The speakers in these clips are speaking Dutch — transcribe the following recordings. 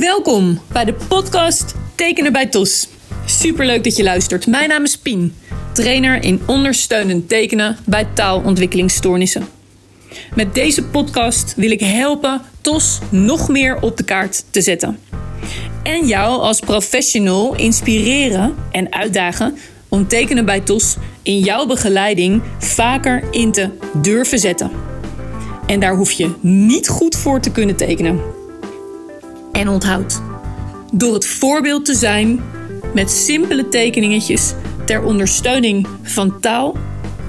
Welkom bij de podcast Tekenen bij TOS. Superleuk dat je luistert. Mijn naam is Pien, trainer in ondersteunend tekenen bij taalontwikkelingsstoornissen. Met deze podcast wil ik helpen TOS nog meer op de kaart te zetten. En jou als professional inspireren en uitdagen om tekenen bij TOS in jouw begeleiding vaker in te durven zetten. En daar hoef je niet goed voor te kunnen tekenen. En onthoud, door het voorbeeld te zijn met simpele tekeningetjes ter ondersteuning van taal,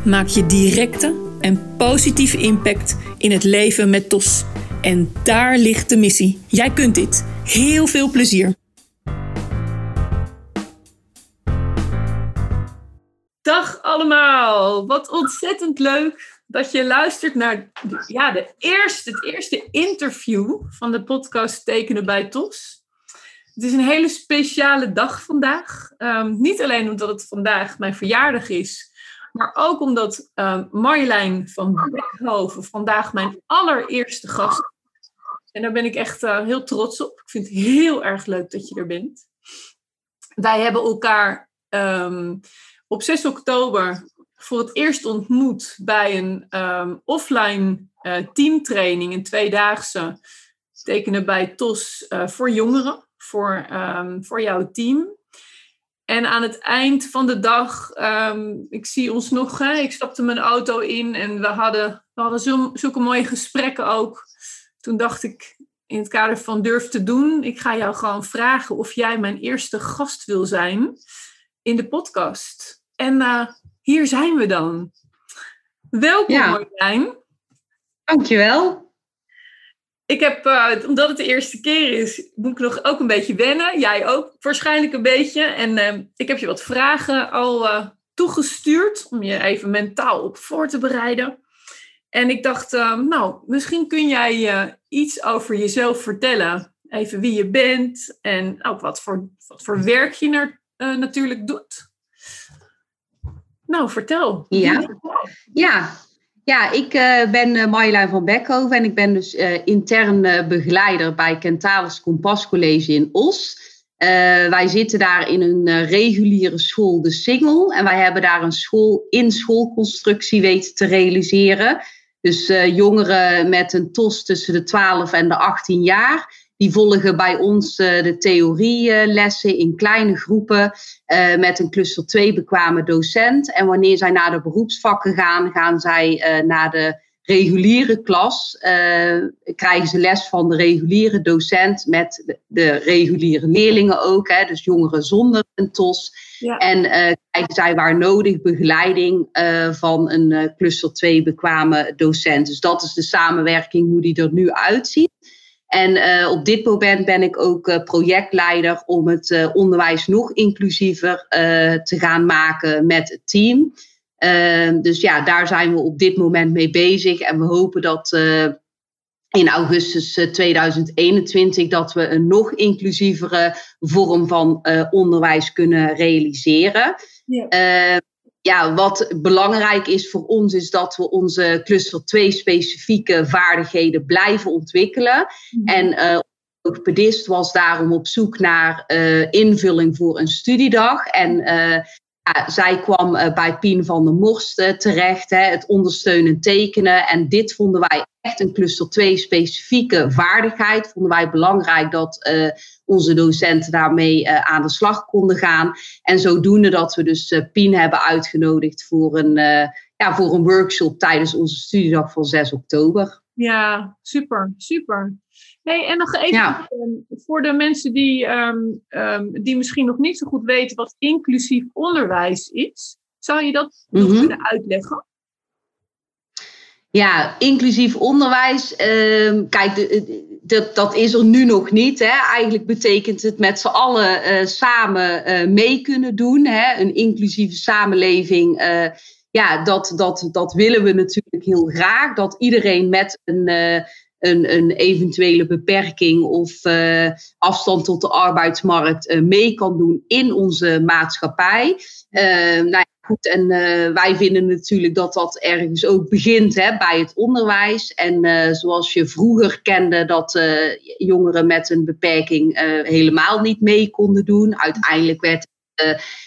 maak je directe en positieve impact in het leven met TOS. En daar ligt de missie. Jij kunt dit. Heel veel plezier. Dag allemaal, wat ontzettend leuk dat je luistert naar ja, de eerste, het eerste interview van de podcast Tekenen bij TOS. Het is een hele speciale dag vandaag. Um, niet alleen omdat het vandaag mijn verjaardag is, maar ook omdat um, Marjolein van Beckhoven vandaag mijn allereerste gast is. En daar ben ik echt uh, heel trots op. Ik vind het heel erg leuk dat je er bent. Wij hebben elkaar um, op 6 oktober voor het eerst ontmoet bij een um, offline uh, teamtraining, een tweedaagse, tekenen bij TOS uh, voor jongeren, voor, um, voor jouw team. En aan het eind van de dag, um, ik zie ons nog, hè, ik stapte mijn auto in en we hadden, we hadden zo, zulke mooie gesprekken ook. Toen dacht ik, in het kader van durf te doen, ik ga jou gewoon vragen of jij mijn eerste gast wil zijn in de podcast. En uh, hier zijn we dan. Welkom ja. Marjolein. Dankjewel. Ik heb, uh, omdat het de eerste keer is, moet ik nog ook een beetje wennen. Jij ook waarschijnlijk een beetje. En uh, ik heb je wat vragen al uh, toegestuurd om je even mentaal op voor te bereiden. En ik dacht, nou, misschien kun jij iets over jezelf vertellen. Even wie je bent en ook wat voor, wat voor werk je er, natuurlijk doet. Nou, vertel. Ja, ja. ja ik uh, ben uh, Marjolein van Beckhoven en ik ben dus uh, intern begeleider bij Kentalis Kompas College in Os. wij zitten daar in een reguliere school, de Singel. En wij hebben daar een school in schoolconstructie weten te realiseren. Dus jongeren met een TOS tussen de 12 en de 18 jaar. Die volgen bij ons uh, de theorielessen in kleine groepen uh, met een cluster 2 bekwame docent. En wanneer zij naar de beroepsvakken gaan, gaan zij uh, naar de reguliere klas. krijgen ze les van de reguliere docent met de, de reguliere leerlingen ook, hè, dus jongeren zonder een TOS. Ja. En krijgen zij waar nodig begeleiding van een cluster 2 bekwame docent. Dus dat is de samenwerking, hoe die er nu uitziet. En uh, op dit moment ben ik ook uh, projectleider om het uh, onderwijs nog inclusiever te gaan maken met het team. Ehm, dus ja, daar zijn we op dit moment mee bezig. En we hopen dat in augustus 2021 dat we een nog inclusievere vorm van onderwijs kunnen realiseren. Ja. Ja, wat belangrijk is voor ons, is dat we onze cluster 2 specifieke vaardigheden blijven ontwikkelen. Mm -hmm. En uh, ook pedist was daarom op zoek naar uh, invulling voor een studiedag. En uh, ja, zij kwam bij Pien van der Morst terecht, hè, het ondersteunen tekenen. En dit vonden wij echt een cluster 2 specifieke vaardigheid. Vonden wij belangrijk dat onze docenten daarmee uh, aan de slag konden gaan. En zodoende dat we dus uh, Pien hebben uitgenodigd voor een, ja, voor een workshop tijdens onze studiedag van 6 oktober. Ja, super, super. Hey, en nog even ja. voor de mensen die, um, um, die misschien nog niet zo goed weten wat inclusief onderwijs is. Zou je dat nog mm -hmm. kunnen uitleggen? Ja, inclusief onderwijs. Uh, kijk, dat, is er nu nog niet. Hè. Eigenlijk betekent het met z'n allen uh, samen uh, mee kunnen doen. Hè. Een inclusieve samenleving. Uh, ja, dat, dat, dat willen we natuurlijk heel graag. Dat iedereen met een, een, een eventuele beperking of afstand tot de arbeidsmarkt mee kan doen in onze maatschappij. nou, goed, en wij vinden natuurlijk dat dat ergens ook begint hè, bij het onderwijs. En zoals je vroeger kende dat jongeren met een beperking helemaal niet mee konden doen. Uiteindelijk werd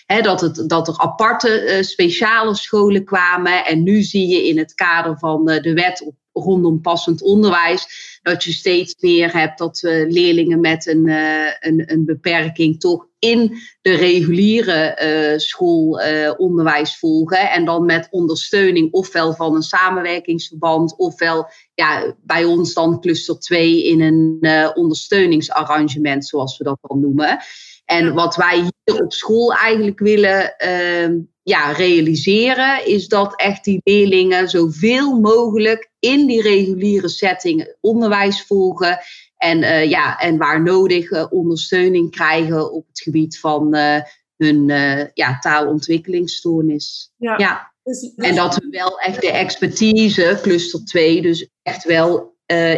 Hè, dat, het, dat er aparte speciale scholen kwamen. En nu zie je in het kader van de wet op rondom passend onderwijs. Dat je steeds meer hebt dat uh, leerlingen met een, uh, een, een, beperking toch in de reguliere uh, schoolonderwijs volgen. En dan met ondersteuning ofwel van een samenwerkingsverband, ofwel ja, bij ons dan cluster 2 in een ondersteuningsarrangement, zoals we dat dan noemen. En wat wij hier op school eigenlijk willen ehm, ja, realiseren, is dat echt die leerlingen zoveel mogelijk in die reguliere setting onderwijs volgen. En, uh, ja, en waar nodig uh, ondersteuning krijgen op het gebied van uh, hun ja, taalontwikkelingsstoornis. Ja. ja. Dus, dus... En dat we wel echt de expertise, cluster 2, dus echt wel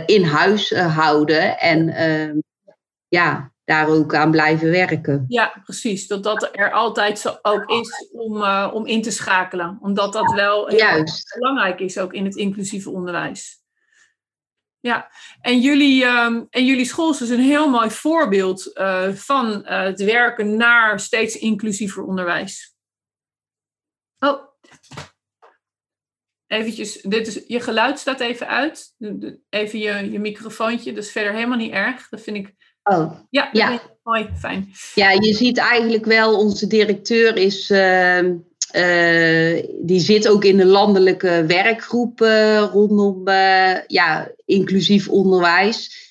in huis houden. En ehm, ja, daar ook aan blijven werken. Ja, precies. Dat dat er altijd zo ook is om, uh, om in te schakelen. Omdat dat wel Juist. belangrijk is ook in het inclusieve onderwijs. Ja, en jullie, um, en jullie school is dus een heel mooi voorbeeld uh, van uh, het werken naar steeds inclusiever onderwijs. Oh, eventjes, dit is, je geluid staat even uit. Even je, je microfoontje, dat is verder helemaal niet erg. Dat vind ik Oh, ja, ja. mooi, fijn. Ja, je ziet eigenlijk wel, onze directeur is, uh, uh, die zit ook in de landelijke werkgroep uh, rondom ja, inclusief onderwijs.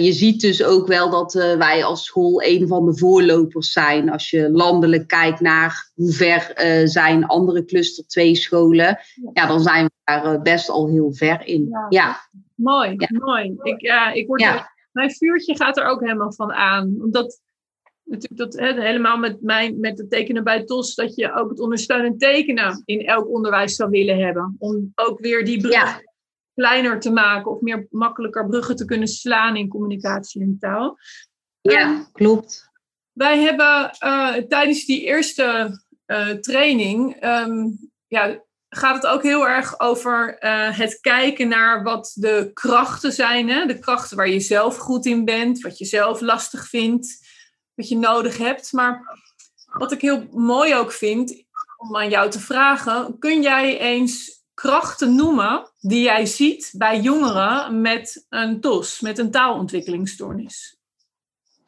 je ziet dus ook wel dat wij als school een van de voorlopers zijn. Als je landelijk kijkt naar hoe ver zijn andere cluster 2 scholen, ja. dan zijn we daar best al heel ver in. Ja. ja. Mooi, mooi. Ik, ik word mijn vuurtje gaat er ook helemaal van aan. Omdat natuurlijk dat hè, helemaal met, mijn, met het tekenen bij TOS, dat je ook het ondersteunend tekenen in elk onderwijs zou willen hebben. Om ook weer die brug kleiner te maken of meer makkelijker bruggen te kunnen slaan in communicatie en taal. Ja, ehm, klopt. Wij hebben uh, tijdens die eerste uh, training um, ja, gaat het ook heel erg over uh, het kijken naar wat de krachten zijn. Hè? De krachten waar je zelf goed in bent, wat je zelf lastig vindt, wat je nodig hebt. Maar wat ik heel mooi ook vind, om aan jou te vragen, kun jij eens krachten noemen die jij ziet bij jongeren met een TOS, met een taalontwikkelingsstoornis?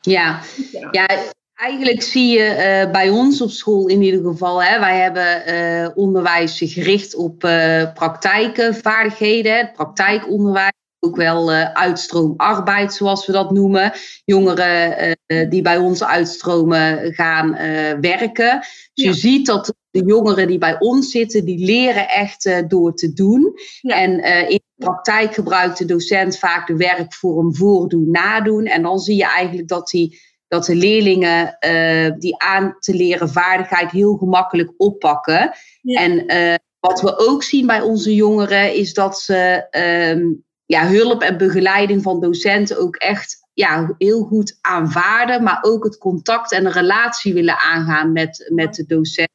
Ja, ja Eigenlijk zie je uh, bij ons op school in ieder geval, hè, wij hebben uh, onderwijs gericht op uh, praktijken, vaardigheden, praktijkonderwijs, ook wel uitstroomarbeid zoals we dat noemen. Jongeren die bij ons uitstromen gaan werken. Dus je ziet dat de jongeren die bij ons zitten, die leren echt door te doen. En in de praktijk gebruikt de docent vaak de werkvorm voordoen, nadoen. En dan zie je eigenlijk dat die dat de leerlingen uh, die aan te leren vaardigheid heel gemakkelijk oppakken. En uh, wat we ook zien bij onze jongeren is dat ze um, ja, hulp en begeleiding van docenten ook echt ja, heel goed aanvaarden, maar ook het contact en de relatie willen aangaan met, met de docent.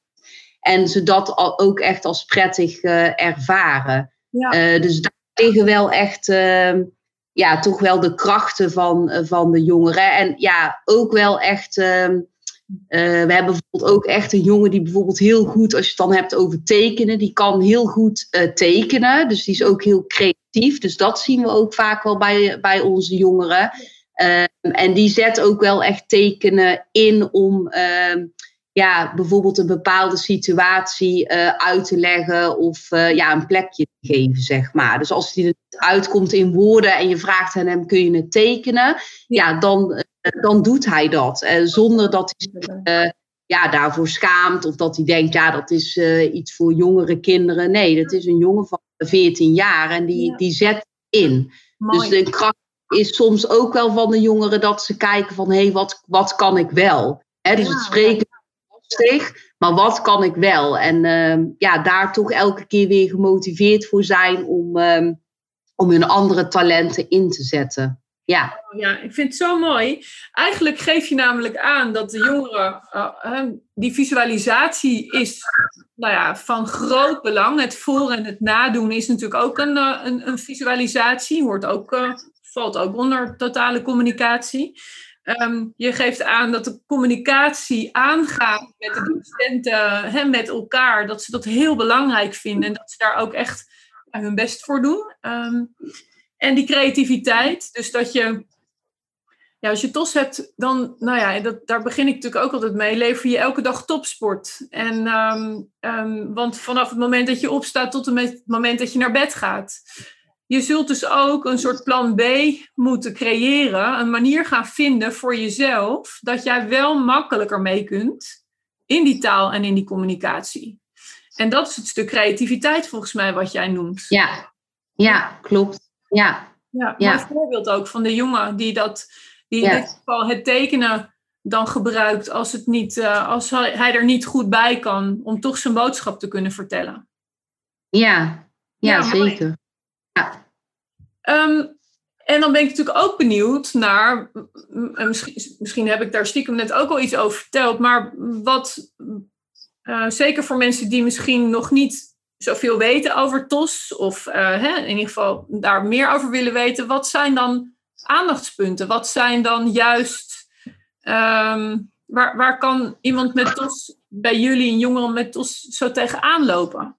En ze dat ook echt als prettig uh, ervaren. Ja. dus daar liggen wel echt ehm, ja, toch wel de krachten van, eh, van de jongeren. En ja, ook wel echt. Ehm, eh, we hebben bijvoorbeeld ook echt een jongen die bijvoorbeeld heel goed, als je het dan hebt over tekenen, die kan heel goed uh, tekenen. Dus die is ook heel creatief. Dus dat zien we ook vaak wel bij, bij onze jongeren. Uh, en die zet ook wel echt tekenen in om ehm, ja, bijvoorbeeld een bepaalde situatie uh, uit te leggen of uh, ja, een plekje te geven, zeg maar. Dus als die uitkomt in woorden en je vraagt aan hem, kun je het tekenen? Ja, dan, uh, dan doet hij dat. zonder dat hij zich ja, daarvoor schaamt of dat hij denkt, ja, dat is iets voor jongere kinderen. Nee, dat is een jongen van 14 jaar en die, die zet in. Dus de kracht is soms ook wel van de jongeren dat ze kijken van, hé, hey, wat, wat kan ik wel? He, dus het spreken maar wat kan ik wel? En uh, ja, daar toch elke keer weer gemotiveerd voor zijn om, um, om hun andere talenten in te zetten. Ja. Oh, ja, ik vind het zo mooi. Eigenlijk geef je namelijk aan dat de jongeren, uh, die visualisatie is nou ja, van groot belang. Het voor- en het nadoen is natuurlijk ook een, uh, een, een, visualisatie, hoort ook, uh, valt ook onder totale communicatie. Um, je geeft aan dat de communicatie aangaat met de docenten, hè, met elkaar, dat ze dat heel belangrijk vinden en dat ze daar ook echt hun best voor doen. Um, en die creativiteit, dus dat je, ja, als je TOS hebt, dan, nou ja, dat, daar begin ik natuurlijk ook altijd mee, lever je elke dag topsport. En, um, want vanaf het moment dat je opstaat tot het moment dat je naar bed gaat. Je zult dus ook een soort plan B moeten creëren, een manier gaan vinden voor jezelf, dat jij wel makkelijker mee kunt in die taal en in die communicatie. En dat is het stuk creativiteit volgens mij wat jij noemt. Ja, ja klopt. Ja. Ja, ja. een voorbeeld ook van de jongen die dat, die in dit geval het tekenen dan gebruikt als, het niet, uh, als hij er niet goed bij kan, om toch zijn boodschap te kunnen vertellen. Ja, ja, ja zeker. Um, en dan ben ik natuurlijk ook benieuwd naar, misschien, misschien heb ik daar stiekem net ook al iets over verteld, maar wat, uh, zeker voor mensen die misschien nog niet zoveel weten over TOS, of uh, hè, in ieder geval daar meer over willen weten, wat zijn dan aandachtspunten? Wat zijn dan juist, um, waar, waar kan iemand met TOS bij jullie, een jongere met TOS, zo tegenaan lopen?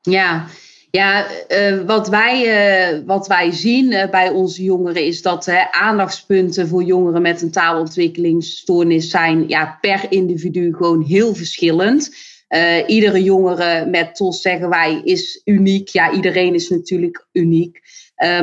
Ja, ja, uh, wat, wij, uh, wat wij zien uh, bij onze jongeren is dat aandachtspunten voor jongeren met een taalontwikkelingsstoornis zijn ja, per individu gewoon heel verschillend. iedere jongere met TOS zeggen wij is uniek. Ja, iedereen is natuurlijk uniek.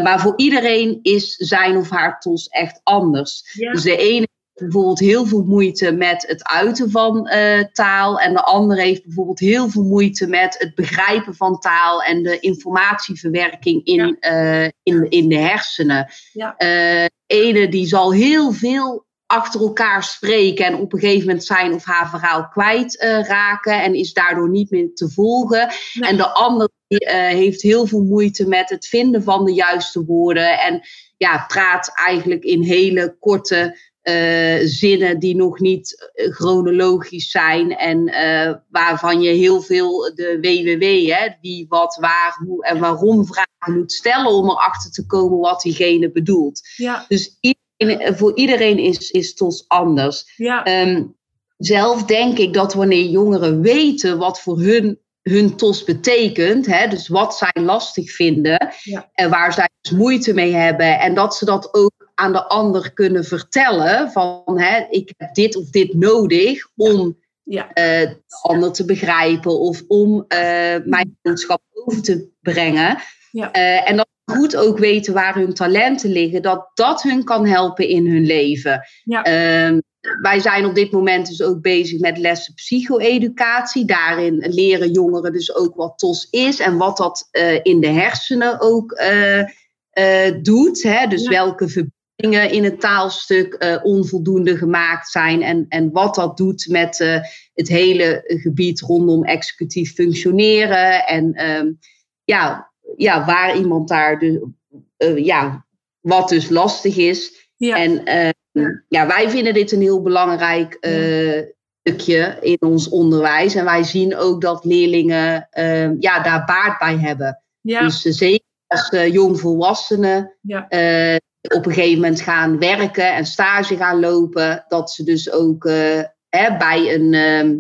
maar voor iedereen is zijn of haar TOS echt anders. Ja. Dus de ene bijvoorbeeld heel veel moeite met het uiten van uh, taal. En de andere heeft bijvoorbeeld heel veel moeite met het begrijpen van taal en de informatieverwerking in, ja. uh, in, in de hersenen. Ja. Uh, ene die zal heel veel achter elkaar spreken en op een gegeven moment zijn of haar verhaal kwijtraken raken en is daardoor niet meer te volgen. En de andere die, heeft heel veel moeite met het vinden van de juiste woorden en ja, praat eigenlijk in hele korte uh, zinnen die nog niet chronologisch zijn en uh, waarvan je heel veel de WWW, hè, wie, wat, waar, hoe en waarom vragen moet stellen om erachter te komen wat diegene bedoelt. Ja. Dus iedereen, voor iedereen is, is TOS anders. Ja. Um, zelf denk ik dat wanneer jongeren weten wat voor hun hun TOS betekent, hè, dus wat zij lastig vinden ja. en waar zij dus moeite mee hebben en dat ze dat ook aan de ander kunnen vertellen van hè, ik heb dit of dit nodig om ja. uh, de ander te begrijpen of om uh, mijn boodschap over te brengen. Ja. Uh, en dat goed ook weten waar hun talenten liggen, dat dat hun kan helpen in hun leven. Ehm, wij zijn op dit moment dus ook bezig met lessen psycho-educatie. Daarin leren jongeren dus ook wat TOS is en wat dat in de hersenen ook doet. Hè? Dus welke verbindingen in het taalstuk eh, onvoldoende gemaakt zijn. En, en wat dat doet met eh, het hele gebied rondom executief functioneren. En ehm, ja, ja, waar iemand daar eh, ja, wat dus lastig is. Ja. En ehm, ja, wij vinden dit een heel belangrijk stukje in ons onderwijs. En wij zien ook dat leerlingen ehm, ja, daar baat bij hebben. Ja. Dus zeker als jongvolwassenen Ja. Op een gegeven moment gaan werken en stage gaan lopen, dat ze dus ook eh, hè, bij een, ehm,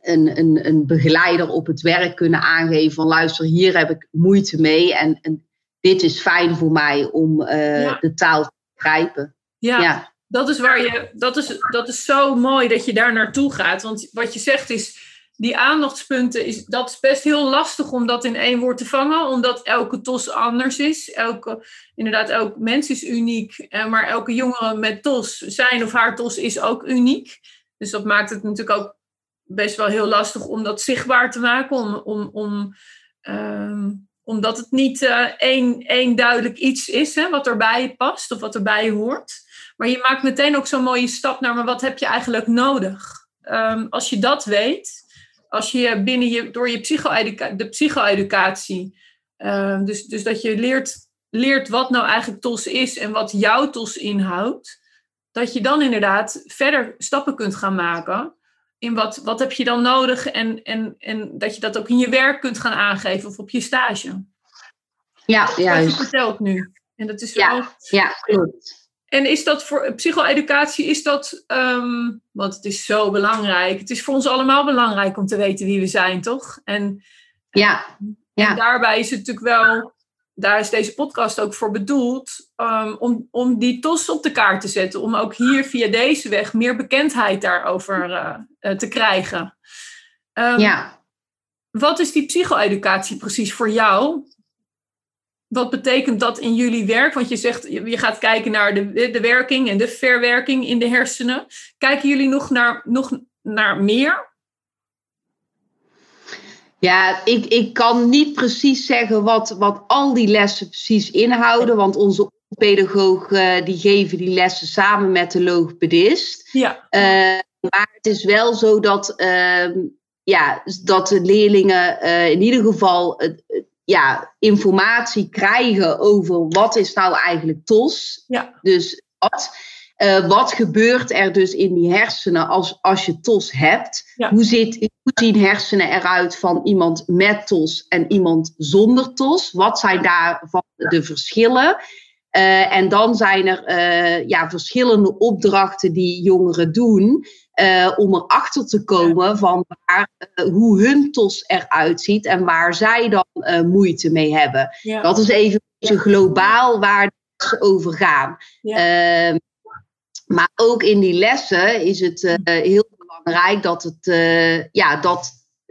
een, een, een begeleider op het werk kunnen aangeven van luister, hier heb ik moeite mee en, en dit is fijn voor mij om eh, Ja. de taal te begrijpen. Ja. Ja. Dat is waar je, dat is, dat is zo mooi dat je daar naartoe gaat. Want wat je zegt is, die aandachtspunten, is, dat is best heel lastig om dat in één woord te vangen. Omdat elke TOS anders is. Elke, inderdaad, elk mens is uniek. eh, Maar elke jongere met TOS, zijn of haar TOS is ook uniek. Dus dat maakt het natuurlijk ook best wel heel lastig om dat zichtbaar te maken. Om, om, om, ehm, omdat het niet eh, één, één duidelijk iets is hè, wat erbij past of wat erbij hoort. Maar je maakt meteen ook zo'n mooie stap naar, maar wat heb je eigenlijk nodig? Ehm, als je dat weet, als je binnen je, door je psycho-educa- de psycho-educatie, ehm, dus, dus dat je leert, leert wat nou eigenlijk TOS is en wat jouw TOS inhoudt, dat je dan inderdaad verder stappen kunt gaan maken. In wat, wat heb je dan nodig en, en, en dat je dat ook in je werk kunt gaan aangeven of op je stage. Ja, juist. Je vertelt nu. En dat is ja, wel... ja, klopt. En is dat voor psycho-educatie, is dat, ehm, want het is zo belangrijk. Het is voor ons allemaal belangrijk om te weten wie we zijn, toch? En, ja, ja. en daarbij is het natuurlijk wel, daar is deze podcast ook voor bedoeld, um, om, om die tos op de kaart te zetten. Om ook hier via deze weg meer bekendheid daarover uh, uh, te krijgen. Um, ja. Wat is die psycho-educatie precies voor jou? Wat betekent dat in jullie werk? Want je zegt, je gaat kijken naar de, de werking en de verwerking in de hersenen. Kijken jullie nog naar, nog naar meer? Ja, ik, ik kan niet precies zeggen wat, wat al die lessen precies inhouden. Want onze pedagoog uh, die geven die lessen samen met de logopedist. Ja. Uh, maar het is wel zo dat, uh, ja, dat de leerlingen uh, in ieder geval ja, informatie krijgen over wat is nou eigenlijk TOS. Ja. Dus wat, uh, wat gebeurt er dus in die hersenen als, als je TOS hebt? Ja. Hoe, zit, hoe zien hersenen eruit van iemand met TOS en iemand zonder TOS? Wat zijn daarvan de verschillen? Uh, en dan zijn er uh, ja, verschillende opdrachten die jongeren doen. Uh, om erachter te komen van waar, hoe hun TOS eruit ziet en waar zij dan moeite mee hebben. Ja. Dat is even globaal waar ze over gaan. Ja. Ehm, maar ook in die lessen is het heel belangrijk dat, het, ja, dat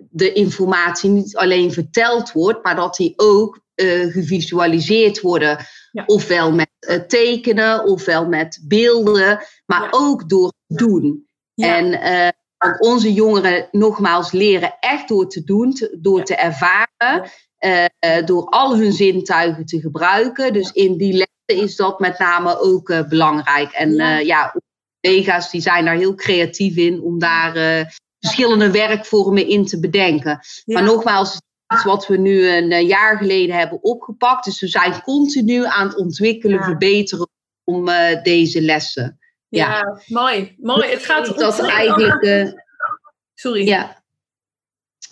de informatie niet alleen verteld wordt, maar dat die ook gevisualiseerd worden. Ja. Ofwel met tekenen, ofwel met beelden, maar Ja. ook door doen. Ja. En uh, want onze jongeren nogmaals leren echt door te doen, te, door te ervaren, door al hun zintuigen te gebruiken. Dus in die lessen is dat met name ook belangrijk. En Ja. ja, collega's die zijn daar heel creatief in om daar verschillende werkvormen in te bedenken. Maar nogmaals, wat we nu een jaar geleden hebben opgepakt. Dus we zijn continu aan het ontwikkelen, Ja. verbeteren om deze lessen. Ja, Ja. mooi. mooi. Het gaat dat ontzettend eigenlijk. over- eh, Sorry. ja.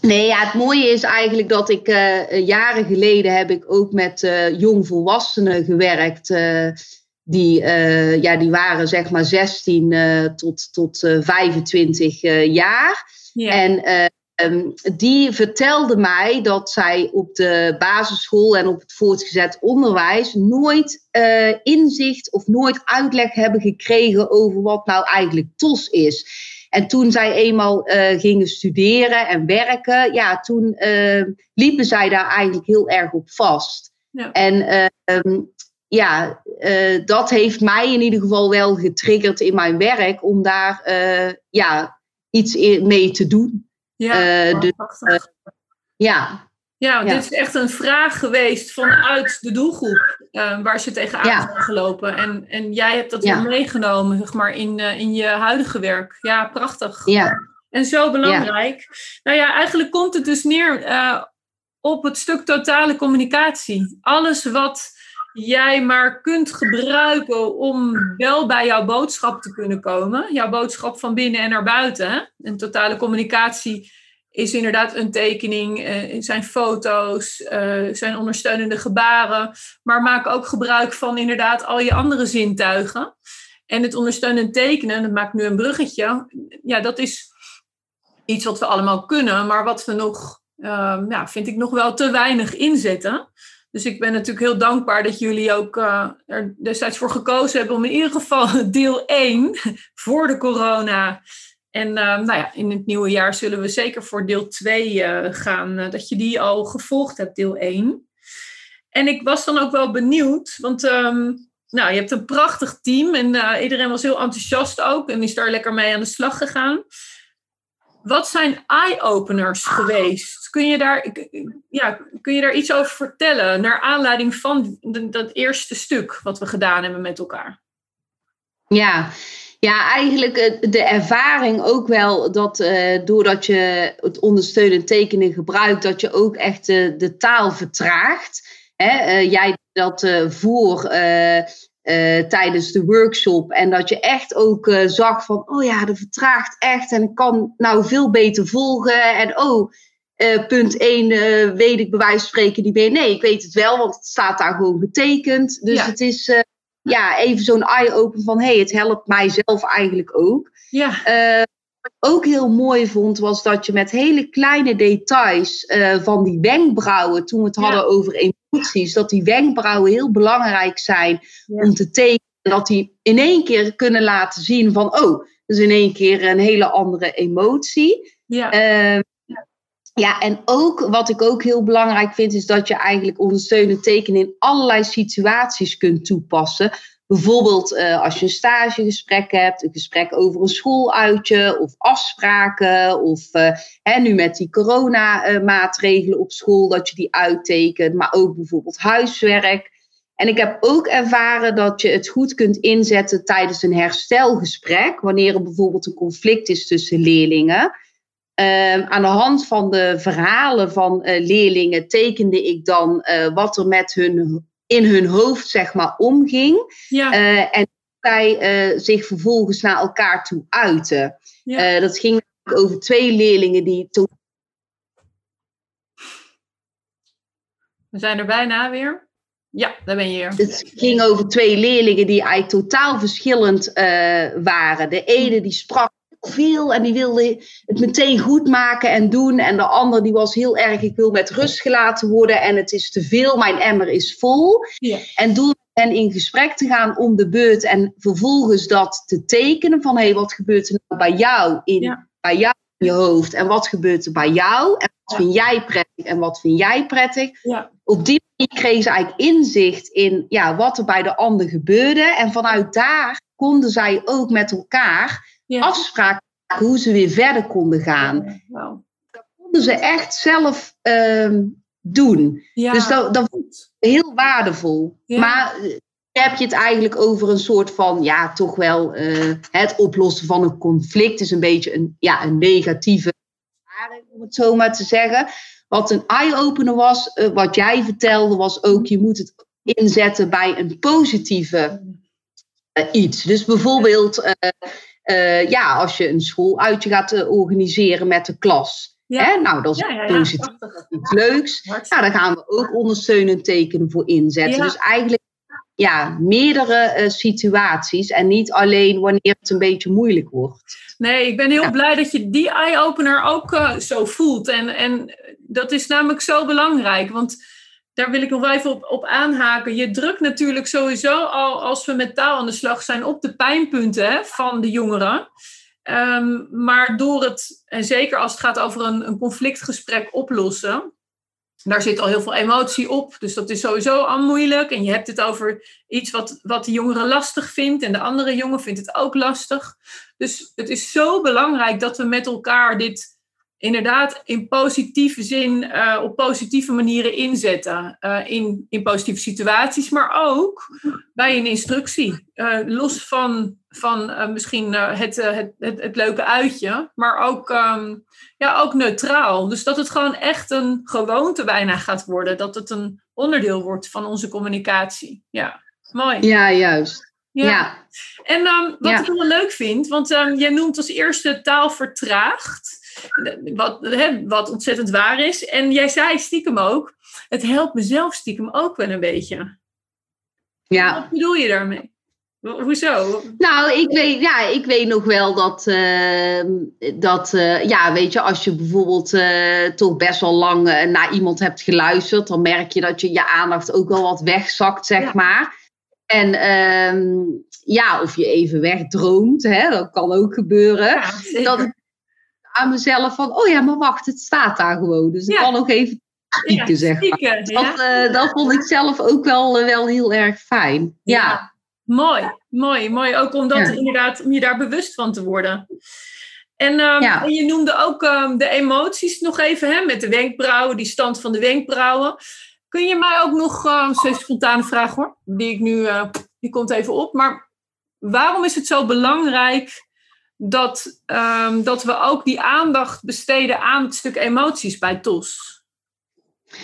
Nee, ja, het mooie is eigenlijk dat ik eh, jaren geleden heb ik ook met eh, jongvolwassenen gewerkt. eh, die, eh, ja, die waren zeg maar 16 eh, tot, tot eh, 25 eh, jaar. Ja. En eh, ehm, die vertelde mij dat zij op de basisschool en op het voortgezet onderwijs nooit eh, inzicht of nooit uitleg hebben gekregen over wat nou eigenlijk TOS is. En toen zij eenmaal eh, gingen studeren en werken, ja, toen eh, liepen zij daar eigenlijk heel erg op vast. Ja. En eh, ehm, ja, eh, dat heeft mij in ieder geval wel getriggerd in mijn werk om daar ja, iets mee te doen. Ja, eh, dus, prachtig. Ja, Ja, want Ja. dit is echt een vraag geweest vanuit de doelgroep eh, waar ze tegenaan Ja. zijn gelopen. En, en jij hebt dat Ja. weer meegenomen, zeg maar, in, eh, in je huidige werk. Ja, prachtig. ja, En zo belangrijk. Nou ja, eigenlijk komt het dus neer eh, op het stuk totale communicatie. Alles wat jij maar kunt gebruiken om wel bij jouw boodschap te kunnen komen. Jouw boodschap van binnen en naar buiten. Hè? En totale communicatie is inderdaad een tekening, eh, zijn foto's, eh, zijn ondersteunende gebaren. Maar maak ook gebruik van inderdaad al je andere zintuigen. En het ondersteunend tekenen, dat maakt nu een bruggetje. Ja, dat is iets wat we allemaal kunnen, maar wat we nog, uh, ja, vind ik nog wel te weinig inzetten. Dus ik ben natuurlijk heel dankbaar dat jullie ook uh, er destijds voor gekozen hebben om in ieder geval deel 1 voor de corona. En uh, nou ja, in het nieuwe jaar zullen we zeker voor deel 2 uh, gaan, dat je die al gevolgd hebt, deel 1. En ik was dan ook wel benieuwd, want um, nou, je hebt een prachtig team en iedereen was heel enthousiast ook en is daar lekker mee aan de slag gegaan. Wat zijn eye-openers geweest? Kun je, daar, ja, kun je daar iets over vertellen naar aanleiding van dat eerste stuk wat we gedaan hebben met elkaar? Ja, ja eigenlijk de ervaring ook wel dat uh, doordat je het ondersteunend tekenen gebruikt, dat je ook echt de, de taal vertraagt. hè, jij dat voor tijdens de workshop. En dat je echt ook zag van, oh ja, dat vertraagt echt en ik kan nou veel beter volgen. En oh, punt 1 weet ik bij wijze van spreken niet meer. Nee, ik weet het wel, want het staat daar gewoon getekend. Dus het is ja, even zo'n eye-open van hé, hey, het helpt mijzelf eigenlijk ook. Ja. Wat ik ook heel mooi vond, was dat je met hele kleine details van die wenkbrauwen, toen we het hadden over emoties, dat die wenkbrauwen heel belangrijk zijn om te tekenen. Dat die in één keer kunnen laten zien van, oh, dus in één keer een hele andere emotie. Ja. Ja, en ook wat ik ook heel belangrijk vind, is dat je eigenlijk ondersteunend tekenen in allerlei situaties kunt toepassen. Bijvoorbeeld uh, als je een stagegesprek hebt, een gesprek over een schooluitje of afspraken. Of uh, hè, nu met die coronamaatregelen op school, dat je die uittekent. Maar ook bijvoorbeeld huiswerk. En ik heb ook ervaren dat je het goed kunt inzetten tijdens een herstelgesprek. Wanneer er bijvoorbeeld een conflict is tussen leerlingen. Uh, aan de hand van de verhalen van uh, leerlingen tekende ik dan uh, wat er met hun in hun hoofd zeg maar omging. Ja. Uh, en zij zich vervolgens naar elkaar toe uiten. Ja. dat ging over twee leerlingen die toen. We zijn er bijna weer. Ja, daar ben je weer. Het ging over twee leerlingen die eigenlijk totaal verschillend waren. De ene die sprak veel en die wilde het meteen goed maken en doen. En de ander die was heel erg, ik wil met rust gelaten worden en het is te veel, mijn emmer is vol. Ja. En door en in gesprek te gaan om de beurt en vervolgens dat te tekenen van hé, hey, wat gebeurt er nou bij jou in, ja. bij jou in je hoofd en wat gebeurt er bij jou en wat vind jij prettig en wat vind jij prettig. Ja. Op die manier kregen ze eigenlijk inzicht in ja, wat er bij de ander gebeurde en vanuit daar konden zij ook met elkaar Ja. afspraken maken hoe ze weer verder konden gaan. Wow. Dat konden ze echt zelf ehm, doen. Ja. Dus dat, dat vond ik heel waardevol. Ja. Maar eh, heb je het eigenlijk over een soort van, ja, toch wel eh, het oplossen van een conflict is een beetje een, ja, een negatieve ervaring, om het zo maar te zeggen. Wat een eye-opener was, eh, wat jij vertelde, was ook, je moet het inzetten bij een positieve iets. Dus bijvoorbeeld, eh, ja, als je een schooluitje gaat eh, organiseren met de klas. Ja. Hè? Nou, dat is Ja, ja, iets leuks. Nou, daar gaan we ook ondersteunend tekenen voor inzetten. Dus eigenlijk ja, meerdere eh, situaties en niet alleen wanneer het een beetje moeilijk wordt. Nee, ik ben heel Ja. blij dat je die eye-opener ook zo voelt. En, en dat is namelijk zo belangrijk. Want daar wil ik nog wel even op, op aanhaken. Je drukt natuurlijk sowieso al, als we met taal aan de slag zijn, op de pijnpunten hè, van de jongeren. Ehm, maar door het, en zeker als het gaat over een, een conflictgesprek oplossen, daar zit al heel veel emotie op. Dus dat is sowieso al moeilijk. En je hebt het over iets wat, wat de jongere lastig vindt. En de andere jongen vindt het ook lastig. Dus het is zo belangrijk dat we met elkaar dit inderdaad in positieve zin, eh, op positieve manieren inzetten. Eh, in, in positieve situaties, maar ook bij een instructie. Eh, los van, van misschien het, het, het, het leuke uitje, maar ook, ehm, ja, ook neutraal. Dus dat het gewoon echt een gewoonte bijna gaat worden. Dat het een onderdeel wordt van onze communicatie. Ja, mooi. Ja, juist. Ja. En ehm, wat Ja. ik wel leuk vind, want ehm, jij noemt als eerste taal vertraagd. Wat, hè, wat ontzettend waar is. En jij zei stiekem ook, het helpt mezelf stiekem ook wel een beetje. ja. Wat bedoel je daarmee? Ho- Hoezo? Nou, ik weet, ja, ik weet nog wel dat, eh, dat eh, ja, weet je, als je bijvoorbeeld eh, toch best wel lang eh, naar iemand hebt geluisterd, dan merk je dat je je aandacht ook wel wat wegzakt, zeg Ja. maar. En ehm, ja, of je even wegdroomt, hè, dat kan ook gebeuren. Ja. Dat aan mezelf van, oh ja, maar wacht, het staat daar gewoon. Dus ik kan ook even Ja, zeg maar. Dat, eh, dat vond ik zelf ook wel, eh, wel heel erg fijn. ja. Mooi, mooi, mooi. Ook om, dat Ja. inderdaad, om je daar bewust van te worden. En, ehm, Ja. en je noemde ook ehm, de emoties nog even, hè, met de wenkbrauwen, die stand van de wenkbrauwen. Kun je mij ook nog, uh, zo'n spontane vraag hoor, die ik nu, eh, die komt even op. Maar waarom is het zo belangrijk dat, ehm, dat we ook die aandacht besteden aan het stuk emoties bij TOS?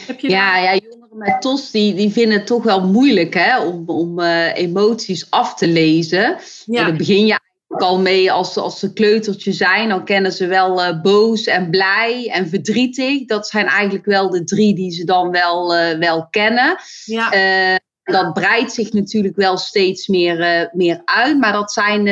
Heb je ja, ja, jongeren met TOS die, die vinden het toch wel moeilijk hè, om, om uh, emoties af te lezen. Ja. Dan begin je eigenlijk al mee als, als ze kleutertje zijn. Dan kennen ze wel uh, boos en blij en verdrietig. Dat zijn eigenlijk wel de drie die ze dan wel, uh, wel kennen. Ja. dat breidt zich natuurlijk wel steeds meer, meer uit. Maar dat zijn,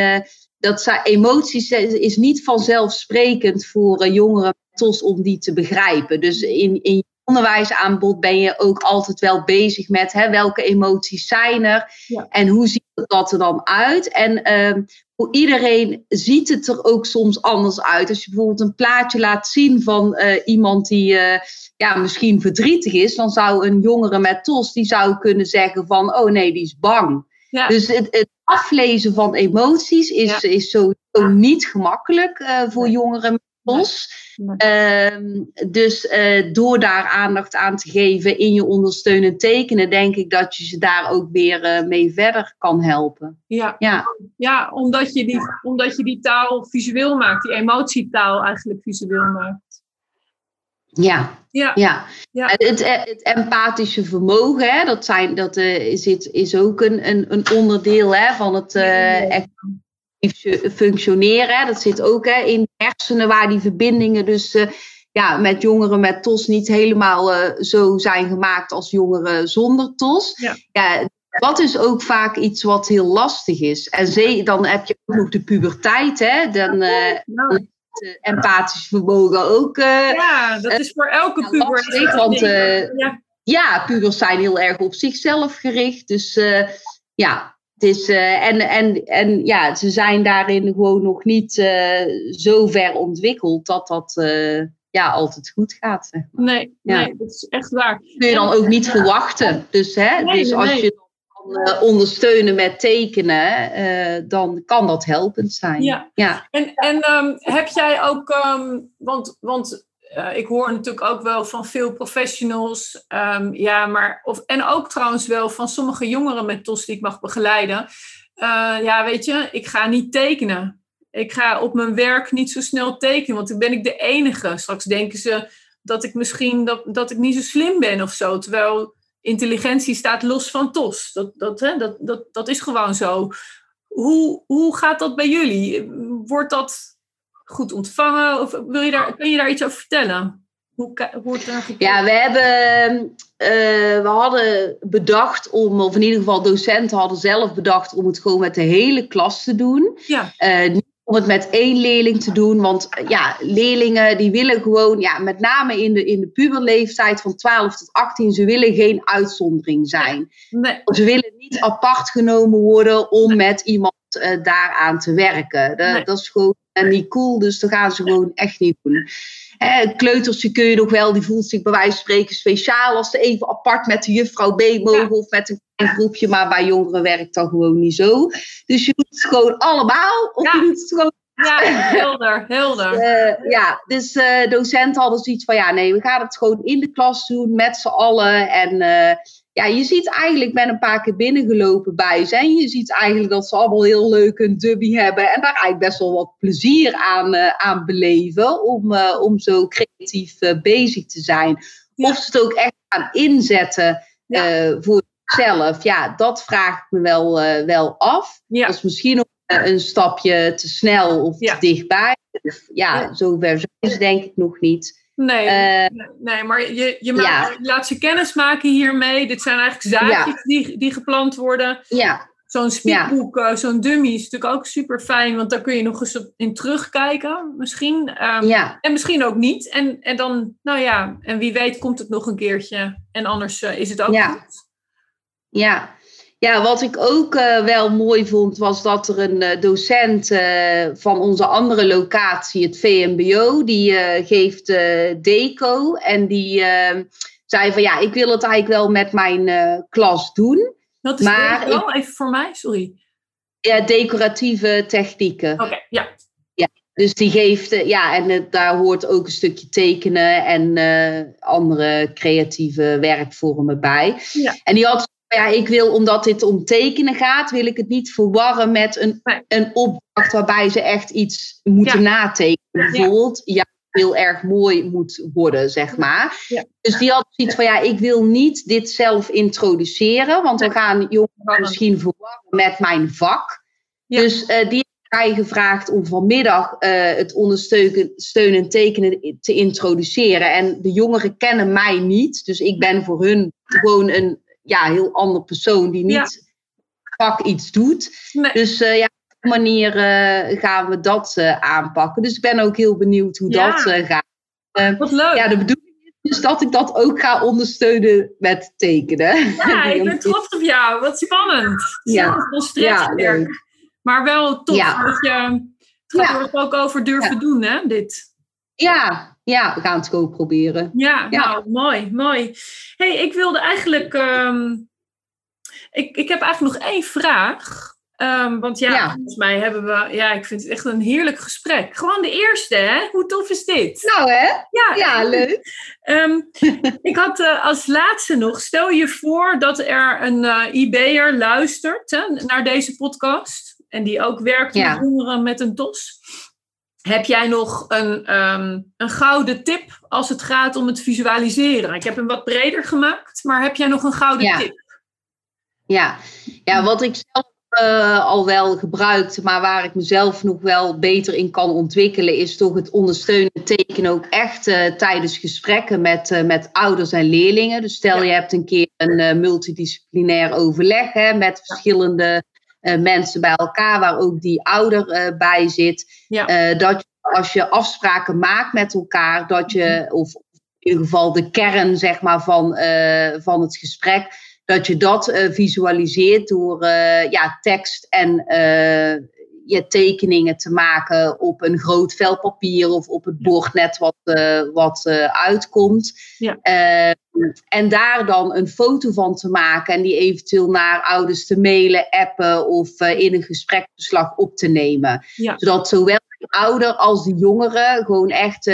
dat zijn emoties is niet vanzelfsprekend voor jongeren TOS om die te begrijpen. Dus in, in onderwijsaanbod ben je ook altijd wel bezig met hè, welke emoties zijn er en hoe ziet dat er dan uit. En uh, voor iedereen ziet het er ook soms anders uit. Als je bijvoorbeeld een plaatje laat zien van uh, iemand die uh, ja, misschien verdrietig is, dan zou een jongere met TOS die zou kunnen zeggen van oh nee, die is bang. Ja. Dus het, het, aflezen van emoties is, ja. is sowieso niet gemakkelijk uh, voor jongeren met. Ehm, dus uh, door daar aandacht aan te geven in je ondersteunend tekenen, denk ik dat je ze daar ook weer uh, mee verder kan helpen. Ja, ja. ja omdat, je die, omdat je die taal visueel maakt, die emotietaal eigenlijk visueel maakt. Ja, ja. ja. ja. Het, het, empathische vermogen, hè, dat, zijn, dat uh, zit, is ook een, een, een onderdeel hè, van het uh, functioneren. Dat zit ook hè, in de hersenen waar die verbindingen dus uh, ja, met jongeren met TOS niet helemaal zo zijn gemaakt als jongeren zonder TOS. Ja. ja. dat is ook vaak iets wat heel lastig is. En ze, dan heb je ook nog de puberteit, hè? Dan. Het empathisch vermogen ook. ja, dat is voor elke puber. Lastig, want ja. ja, pubers zijn heel erg op zichzelf gericht. Dus ja, het is, uh, en, en, en ja, ze zijn daarin gewoon nog niet uh, zo ver ontwikkeld dat dat uh, ja, altijd goed gaat. Zeg maar. nee, ja. nee, dat is echt waar. kun je dan ook niet verwachten. Dus, hè, nee, dus als nee. je dan ondersteunen met tekenen, dan kan dat helpend zijn. Ja, ja. en, en um, heb jij ook, um, want, want uh, ik hoor natuurlijk ook wel van veel professionals, um, ja, maar, of, en ook trouwens wel van sommige jongeren met TOS die ik mag begeleiden. Ja, weet je, ik ga niet tekenen. Ik ga op mijn werk niet zo snel tekenen, want dan ben ik de enige. Straks denken ze dat ik misschien dat, dat ik niet zo slim ben of zo. Terwijl intelligentie staat los van TOS. Dat, dat, hè, dat, dat, dat is gewoon zo. Hoe, hoe gaat dat bij jullie? Wordt dat goed ontvangen? Of wil je daar, kun je daar iets over vertellen? Hoe, hoe het ja, we hebben, uh, we hadden bedacht om, of in ieder geval docenten hadden zelf bedacht om het gewoon met de hele klas te doen. Ja. Uh, niet om het met één leerling te doen, want ja, leerlingen die willen gewoon, ja, met name in de, in de puberleeftijd van 12 tot 18, ze willen geen uitzondering zijn. Nee. Ze willen niet apart genomen worden om met iemand uh, daaraan te werken. De, Dat is gewoon en niet cool, dus dat gaan ze gewoon echt niet doen. Hè, kleutertje kun je nog wel, die voelt zich bij wijze van spreken speciaal als ze even apart met de juffrouw B mogen of met een klein groepje, maar bij jongeren werkt dat gewoon niet zo. Dus je doet het gewoon allemaal, of je doet het gewoon ja, helder, helder. Uh, ja, dus uh, docenten hadden zoiets van, ja nee, we gaan het gewoon in de klas doen met z'n allen. En uh, ja, je ziet eigenlijk, ik ben een paar keer binnengelopen bij ze. En je ziet eigenlijk dat ze allemaal heel leuk een dubby hebben. En daar eigenlijk best wel wat plezier aan, aan beleven. Om, om zo creatief bezig te zijn. Ja. Of ze het ook echt gaan inzetten ja. voor zichzelf. Ja, dat vraag ik me wel, wel af. Ja. Dat is misschien ook een stapje te snel of te dichtbij. Ja, ja. zover zijn ze denk ik nog niet. Nee, uh, nee maar je, je, maakt, laat ze kennis maken hiermee. Dit zijn eigenlijk zaadjes die, die geplant worden. Ja. Zo'n speakboek, ja. zo'n dummy is natuurlijk ook super fijn, want daar kun je nog eens in terugkijken, misschien. Um, ja. En misschien ook niet. En, en dan, nou ja, en wie weet komt het nog een keertje. En anders is het ook ja. goed. Ja, ja, wat ik ook uh, wel mooi vond, was dat er een uh, docent uh, van onze andere locatie, het VMBO, die geeft deco. En die zei van ja, ik wil het eigenlijk wel met mijn klas doen. Wat is maar? Ik, Even voor mij, sorry. Ja, decoratieve technieken. Oké, okay, ja. Ja, dus die geeft, ja, en daar hoort ook een stukje tekenen en andere creatieve werkvormen bij. Ja. En die had ja, ik wil, omdat dit om tekenen gaat, wil ik het niet verwarren met een, een opdracht waarbij ze echt iets moeten natekenen. Bijvoorbeeld, ja. heel erg mooi moet worden, zeg maar. Ja. Dus die had zoiets van, ja, ik wil niet dit zelf introduceren, want dan gaan jongeren misschien verwarren met mijn vak. Dus eh, die heeft mij gevraagd om vanmiddag eh, het ondersteunen steunen en tekenen te introduceren. En de jongeren kennen mij niet, dus ik ben voor hun gewoon een ja, heel ander persoon die niet Ja. vak iets doet. Nee. Dus eh, ja, op die manier eh, gaan we dat eh, aanpakken. Dus ik ben ook heel benieuwd hoe Ja. dat gaat. Wat leuk. ja, de bedoeling is dus dat ik dat ook ga ondersteunen met tekenen. Ja, ik ben trots op jou. Wat spannend. Ja. Stretchwerk. leuk. maar wel tof Ja. dat je het gaat Ja. er ook over durven doen, hè, dit. Ja, ja, we gaan het gewoon proberen. Ja, Ja. nou, mooi, mooi. hey, ik wilde eigenlijk... ehm, ik, ik heb eigenlijk nog één vraag. Ehm, want ja, Ja. volgens mij hebben we... Ja, ik vind het echt een heerlijk gesprek. Gewoon de eerste, hè? Hoe tof is dit? Nou hè? Ja, Ja, leuk. Ehm, ik had eh, als laatste nog, stel je voor dat er een eh IB'er luistert hè, naar deze podcast. En die ook werkt met jongeren met een TOS. Heb jij nog een, ehm, een gouden tip als het gaat om het visualiseren? Ik heb hem wat breder gemaakt, maar heb jij nog een gouden Ja. tip? Ja. ja, wat ik zelf eh, al wel gebruikte, maar waar ik mezelf nog wel beter in kan ontwikkelen, is toch het ondersteunen tekenen ook echt eh, tijdens gesprekken met, eh, met ouders en leerlingen. Dus stel Ja. je hebt een keer een multidisciplinair overleg hè, met verschillende mensen bij elkaar, waar ook die ouder eh, bij zit. Ja. Eh, dat als je afspraken maakt met elkaar, dat je, of in ieder geval de kern zeg maar, van, eh, van het gesprek, dat je dat eh, visualiseert door eh, ja, tekst en je tekeningen te maken op een groot vel papier of op het bord net wat, eh, wat eh, uitkomt. Ja. Eh, en daar dan een foto van te maken en die eventueel naar ouders te mailen, appen of eh, in een gespreksverslag op te nemen. Ja. Zodat zowel de ouder als de jongere gewoon echt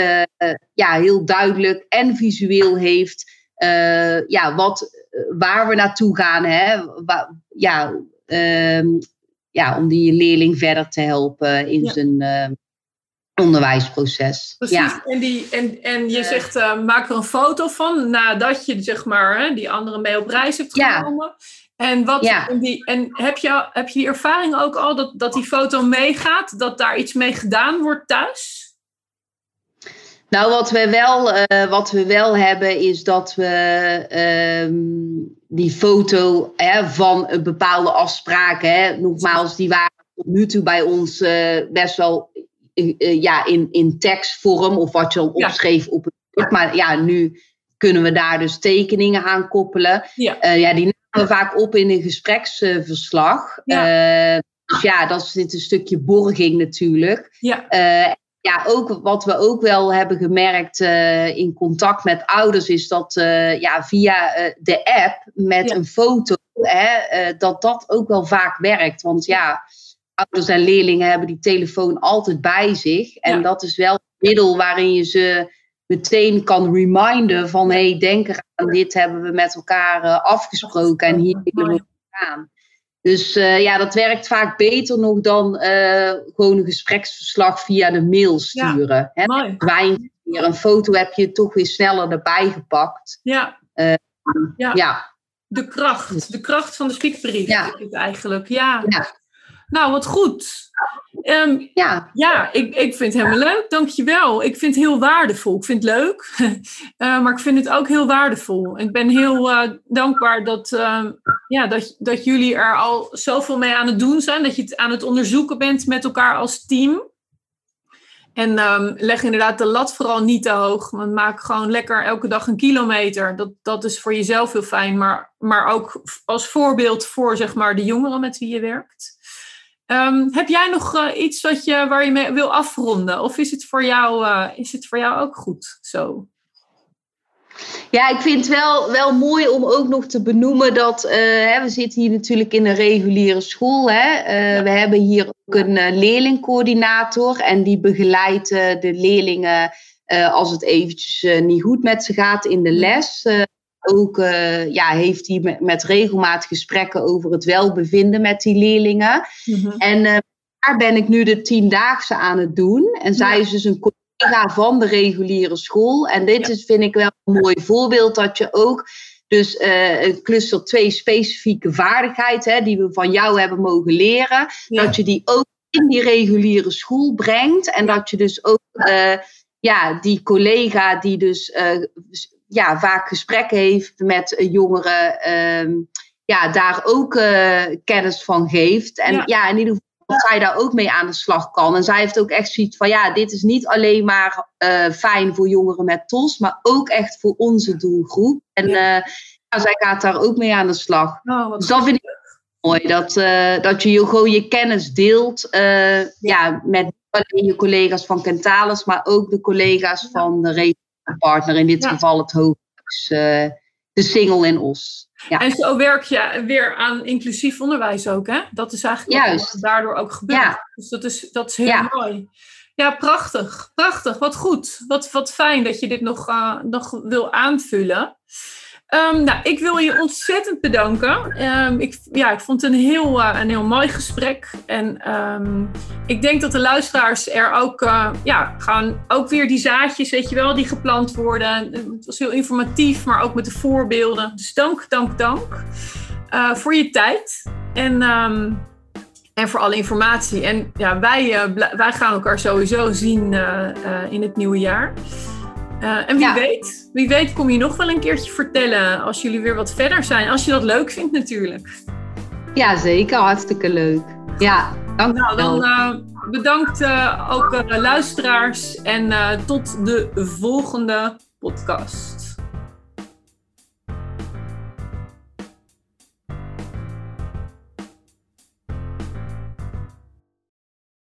ja, heel duidelijk en visueel heeft ja, wat, waar we naartoe gaan. Hè? Ja, ehm, ja, om die leerling verder te helpen in Ja. zijn eh, onderwijsproces. Precies. Ja. En, die, en, en je zegt, eh, maak er een foto van nadat je zeg maar, hè, die andere mee op reis hebt Ja. genomen. En, wat, Ja. en, die, en heb, je, heb je die ervaring ook al dat, dat die foto meegaat, dat daar iets mee gedaan wordt thuis? Nou, wat we wel, eh, wat we wel hebben is dat we ehm, die foto hè, van een bepaalde afspraken, hè, nogmaals, die waren tot nu toe bij ons eh, best wel eh, ja, in, in tekstvorm of wat je dan Ja. opschreef op het. Maar ja, nu kunnen we daar dus tekeningen aan koppelen. Ja. Ja, die nemen we vaak op in een gespreksverslag. Ja. Dus ja, dat zit een stukje borging natuurlijk. Ja. Ja, ook wat we ook wel hebben gemerkt eh, in contact met ouders, is dat eh, ja, via eh, de app met Ja. een foto, hè, dat dat ook wel vaak werkt. Want ja, ouders en leerlingen hebben die telefoon altijd bij zich. En Ja. dat is wel een middel waarin je ze meteen kan reminden van hé, hey, denk eraan, dit hebben we met elkaar afgesproken en hier willen we gaan. Dus eh, ja, dat werkt vaak beter nog dan eh, gewoon een gespreksverslag via de mail sturen. Hè? Mooi. Wijn, een foto heb je toch weer sneller erbij gepakt. Ja. Eh, ja. Ja, De kracht. De kracht van de spiekbrief Ja. eigenlijk. Ja. Ja. Nou, wat goed. Ehm, ja, Ja, ik, ik vind het helemaal leuk. Dankjewel. Ik vind het heel waardevol. Ik vind het leuk. Eh, maar ik vind het ook heel waardevol. Ik ben heel eh, dankbaar dat, eh, ja, dat, dat jullie er al zoveel mee aan het doen zijn. Dat je het aan het onderzoeken bent met elkaar als team. En ehm, leg inderdaad de lat vooral niet te hoog. Want maak gewoon lekker elke dag een kilometer. Dat, dat is voor jezelf heel fijn. Maar, maar ook als voorbeeld voor zeg maar, de jongeren met wie je werkt. Ehm, heb jij nog eh, iets wat je, waar je mee wil afronden? Of is het voor jou, eh, is het voor jou ook goed zo? ja, ik vind het wel, wel mooi om ook nog te benoemen dat eh, hè, we zitten hier natuurlijk in een reguliere school. Hè? Ja. We hebben hier ook een leerlingcoördinator en die begeleidt de leerlingen als het eventjes niet goed met ze gaat in de les. Ook eh, ja, heeft hij met, met regelmaat gesprekken over het welbevinden met die leerlingen. En eh, daar ben ik nu de tiendaagse aan het doen. En zij Ja. is dus een collega van de reguliere school. En dit is, vind ik wel een mooi voorbeeld dat je ook dus uh, cluster 2 specifieke vaardigheid, hè, die we van jou hebben mogen leren, dat je die ook in die reguliere school brengt. En dat je dus ook uh, ja, die collega die dus uh, ja, vaak gesprekken heeft met jongeren, uh, ja, daar ook kennis van geeft. En ja. ja, in ieder geval dat zij daar ook mee aan de slag kan. En zij heeft ook echt zoiets van, ja, dit is niet alleen maar uh, fijn voor jongeren met TOS, maar ook echt voor onze doelgroep. En ja. Uh, ja, zij gaat daar ook mee aan de slag. Oh, dus dat vind ik mooi, dat, dat je gewoon je kennis deelt ja. ja. met alleen je collega's van Kentalis, maar ook de collega's van de partner, in dit geval het hoofdhuis, de Singel in Os. Ja. En zo werk je weer aan inclusief onderwijs ook, hè? Dat is eigenlijk Juist. wat daardoor ook gebeurt. Ja. Dus dat is, dat is heel mooi. Ja, prachtig. Prachtig. Wat goed. Wat, wat fijn dat je dit nog, uh, nog wil aanvullen. Um, nou, ik wil je ontzettend bedanken. Um, ik, ja, ik vond het een heel, uh, een heel mooi gesprek. En um, ik denk dat de luisteraars er ook, uh, ja, gaan ook weer die zaadjes, weet je wel, die geplant worden. Het was heel informatief, maar ook met de voorbeelden. Dus dank, dank, dank uh, voor je tijd. En, en voor alle informatie. En ja, wij, wij gaan elkaar sowieso zien in het nieuwe jaar. Uh, en wie ja. weet, wie weet kom je nog wel een keertje vertellen als jullie weer wat verder zijn. Als je dat leuk vindt natuurlijk. Ja, zeker. Hartstikke leuk. Ja, dank nou, dan uh, bedankt uh, ook luisteraars en tot de volgende podcast.